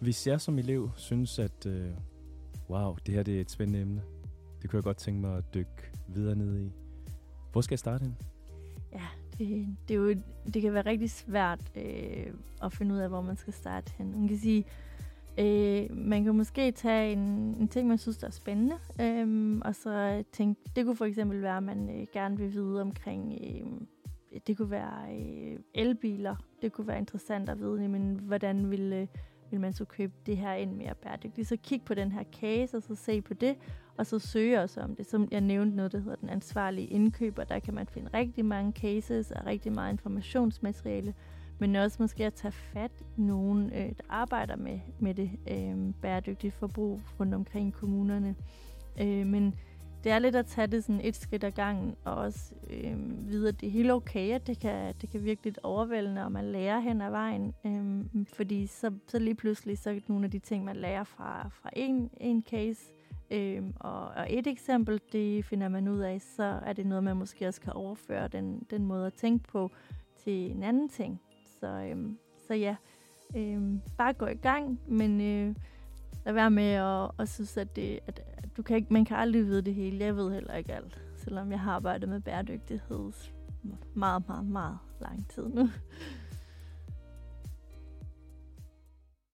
Hvis jeg som elev synes, at øh, wow, det her det er et spændende emne, det kunne jeg godt tænke mig at dykke videre ned i. Hvor skal jeg starte hen? Ja, det, det, er jo, det kan være rigtig svært øh, at finde ud af, hvor man skal starte hen. Man kan sige, øh, man kan måske tage en, en ting, man synes der er spændende, øh, og så tænke, det kunne for eksempel være, at man øh, gerne vil vide omkring, øh, det kunne være øh, elbiler, det kunne være interessant at vide, men hvordan vil, øh, vil man så købe det her ind mere bæredygtigt. Så kig på den her case, og så se på det, og så søge også om det. Som jeg nævnte noget, der hedder den ansvarlige indkøber, der kan man finde rigtig mange cases og rigtig meget informationsmateriale, men også måske at tage fat i nogen, øh, der arbejder med, med det øh, bæredygtige forbrug rundt omkring kommunerne. Øh, men det er lidt at tage det sådan et skridt ad gangen, og også øh, vide, at det er helt okay, at det kan, det kan virke lidt overvældende, og man lærer hen ad vejen. Øh, fordi så, så lige pludselig, så er nogle af de ting, man lærer fra, fra en, en case, øh, og, og et eksempel, det finder man ud af, så er det noget, man måske også kan overføre den, den måde at tænke på til en anden ting. Så, øh, så ja, øh, bare gå i gang, men... Øh, lad være med at, at synes, at, det, at, at du kan ikke, man kan aldrig vide det hele. Jeg ved heller ikke alt, selvom jeg har arbejdet med bæredygtighed meget, meget, meget lang tid nu.